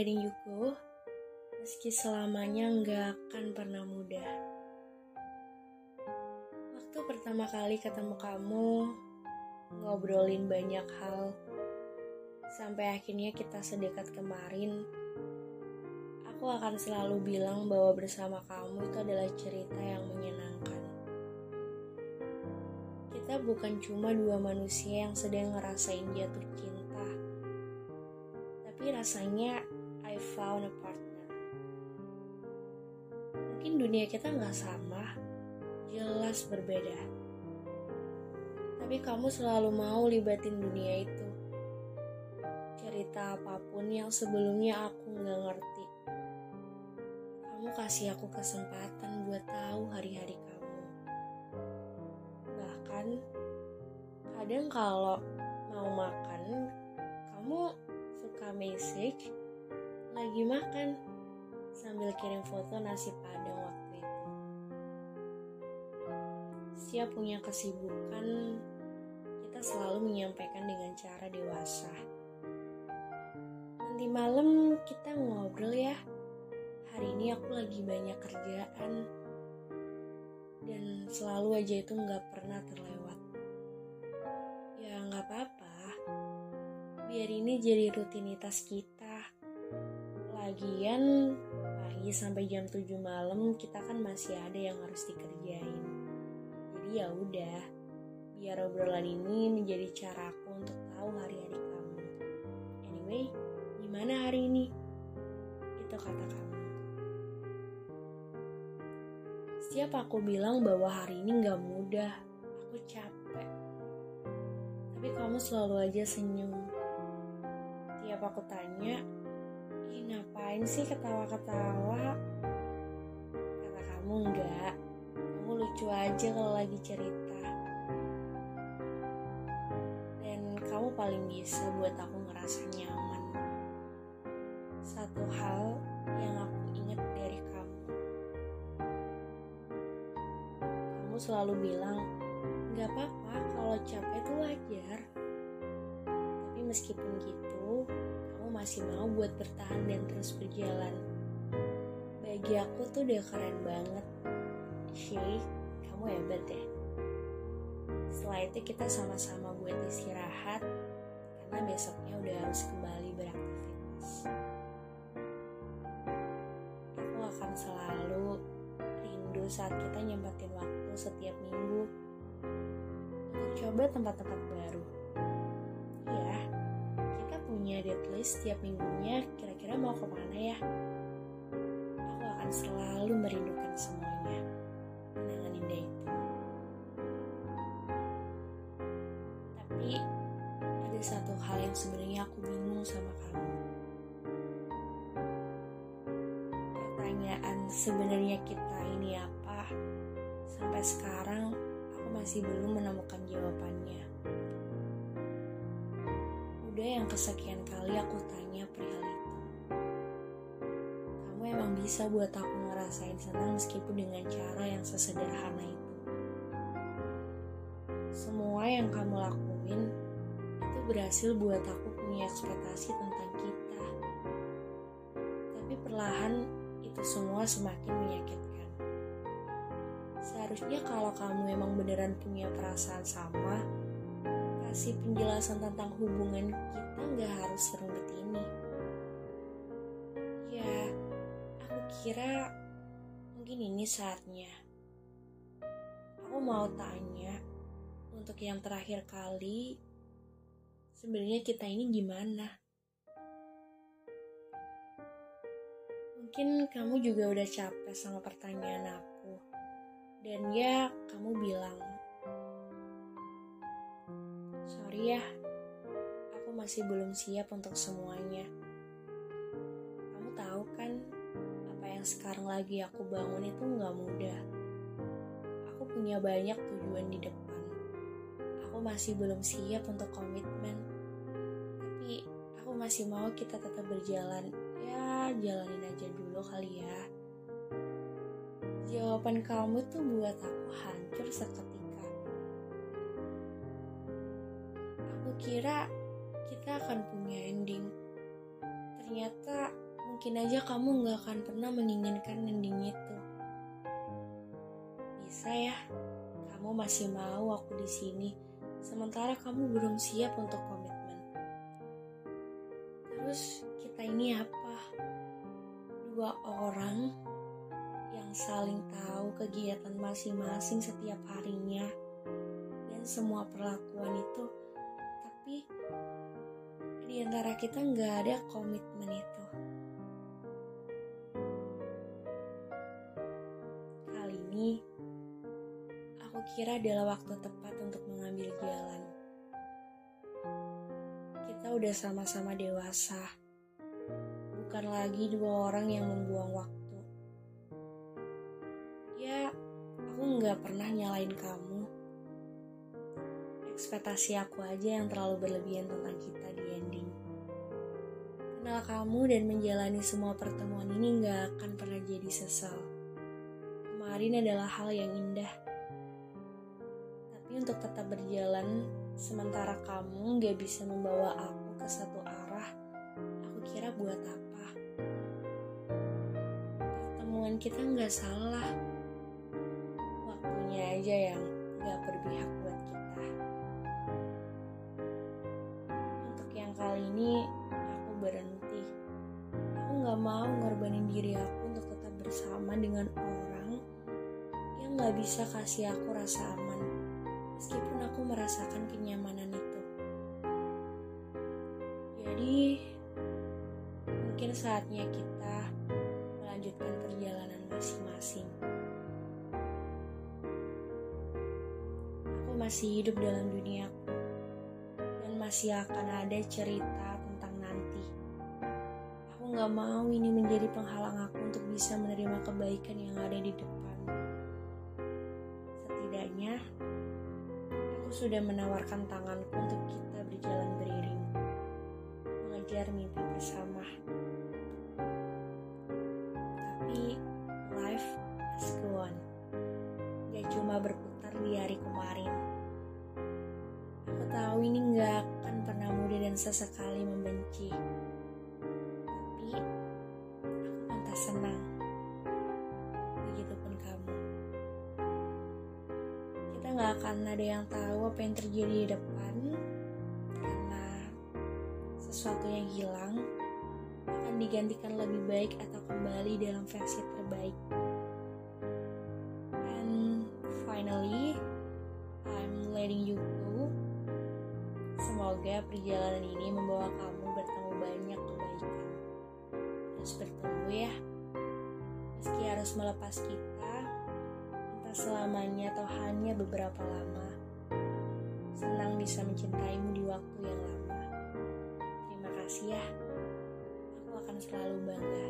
letting you go, meski selamanya nggak akan pernah mudah. Waktu pertama kali ketemu kamu, ngobrolin banyak hal, sampai akhirnya kita sedekat kemarin, aku akan selalu bilang bahwa bersama kamu itu adalah cerita yang menyenangkan. Kita bukan cuma dua manusia yang sedang ngerasain jatuh cinta, tapi rasanya I found a partner. Mungkin dunia kita nggak sama, jelas berbeda. Tapi kamu selalu mau libatin dunia itu. Cerita apa pun yang sebelumnya aku nggak ngerti kamu kasih aku kesempatan buat tahu hari-hari kamu. Bahkan, kadang kalau mau makan, kamu suka message lagi makan sambil kirim foto nasi padang waktu itu. Siap punya kesibukan, kita selalu menyampaikan dengan cara dewasa. Nanti malam kita ngobrol ya hari ini aku lagi banyak kerjaan dan selalu aja itu nggak pernah terlewat. Ya nggak apa-apa, biar ini jadi rutinitas kita. Lagian pagi sampai jam 7 malam kita kan masih ada yang harus dikerjain. Jadi ya udah, biar obrolan ini menjadi caraku untuk tahu hari-hari kamu. Anyway, gimana hari ini? Itu kata kamu. Setiap aku bilang bahwa hari ini gak mudah, aku capek. Tapi kamu selalu aja senyum. Tiap aku tanya, ngapain sih ketawa-ketawa? Kata kamu enggak, kamu lucu aja kalau lagi cerita. Dan kamu paling bisa buat aku ngerasa nyaman. Satu hal yang aku ingat dari kamu. Kamu selalu bilang, gak apa-apa kalau capek itu wajar. Tapi meskipun gitu, masih mau buat bertahan dan terus berjalan. Bagi aku tuh udah keren banget. Shay, kamu hebat deh. Setelah itu kita sama-sama buat istirahat, karena besoknya udah harus kembali beraktivitas. Aku akan selalu rindu saat kita nyempetin waktu setiap minggu untuk coba tempat-tempat baru. Ya, punya deadlist setiap minggunya kira-kira mau ke mana ya? Aku akan selalu merindukan semuanya. Kenangan indah itu. Tapi ada satu hal yang sebenarnya aku bingung sama kamu. Pertanyaan sebenarnya kita ini apa? Sampai sekarang aku masih belum menemukan jawabannya. Udah yang kesekian kali aku tanya perihal itu. Kamu emang bisa buat aku ngerasain senang meskipun dengan cara yang sesederhana itu. Semua yang kamu lakuin itu berhasil buat aku punya ekspektasi tentang kita. Tapi perlahan itu semua semakin menyakitkan. Seharusnya kalau kamu emang beneran punya perasaan sama, kasih penjelasan tentang hubungan kita nggak harus serumit ini. Ya, aku kira mungkin ini saatnya. Aku mau tanya, untuk yang terakhir kali, sebenarnya kita ini gimana? Mungkin kamu juga udah capek sama pertanyaan aku. Dan ya, kamu bilang, Sorry ya, aku masih belum siap untuk semuanya. Kamu tahu kan, apa yang sekarang lagi aku bangun itu nggak mudah. Aku punya banyak tujuan di depan. Aku masih belum siap untuk komitmen. Tapi aku masih mau kita tetap berjalan. Ya, jalanin aja dulu kali ya. Jawaban kamu tuh buat aku hancur seketika. Kira kita akan punya ending. Ternyata mungkin aja kamu nggak akan pernah menginginkan ending itu. Bisa ya, kamu masih mau aku di sini, sementara kamu belum siap untuk komitmen. Terus kita ini apa? Dua orang yang saling tahu kegiatan masing-masing setiap harinya dan semua perlakuan itu, tapi di antara kita nggak ada komitmen itu. Kali ini, aku kira adalah waktu tepat untuk mengambil jalan. Kita udah sama-sama dewasa, bukan lagi dua orang yang membuang waktu. Ya, aku nggak pernah nyalain kamu ekspektasi aku aja yang terlalu berlebihan tentang kita di ending. Kenal kamu dan menjalani semua pertemuan ini gak akan pernah jadi sesal. Kemarin adalah hal yang indah. Tapi untuk tetap berjalan, sementara kamu gak bisa membawa aku ke satu arah, aku kira buat apa? Pertemuan kita gak salah. Waktunya aja yang gak berpihak buat kita. Ini aku berhenti. Aku gak mau ngorbanin diri aku untuk tetap bersama dengan orang yang gak bisa kasih aku rasa aman, meskipun aku merasakan kenyamanan itu. Jadi, mungkin saatnya kita melanjutkan perjalanan masing-masing. Aku masih hidup dalam duniaku masih akan ada cerita tentang nanti. Aku gak mau ini menjadi penghalang aku untuk bisa menerima kebaikan yang ada di depan. Setidaknya, aku sudah menawarkan tanganku untuk kita berjalan beriring, mengejar mimpi bersama. Tapi, life has go on. Gak cuma berputar di hari kemarin. Aku tahu ini gak dan sesekali membenci. Tapi aku pantas senang. Begitupun kamu. Kita nggak akan ada yang tahu apa yang terjadi di depan karena sesuatu yang hilang akan digantikan lebih baik atau kembali dalam versi terbaik. Semoga perjalanan ini membawa kamu bertemu banyak kebaikan. Terus bertemu ya. Meski harus melepas kita, entah selamanya atau hanya beberapa lama. Senang bisa mencintaimu di waktu yang lama. Terima kasih ya. Aku akan selalu bangga.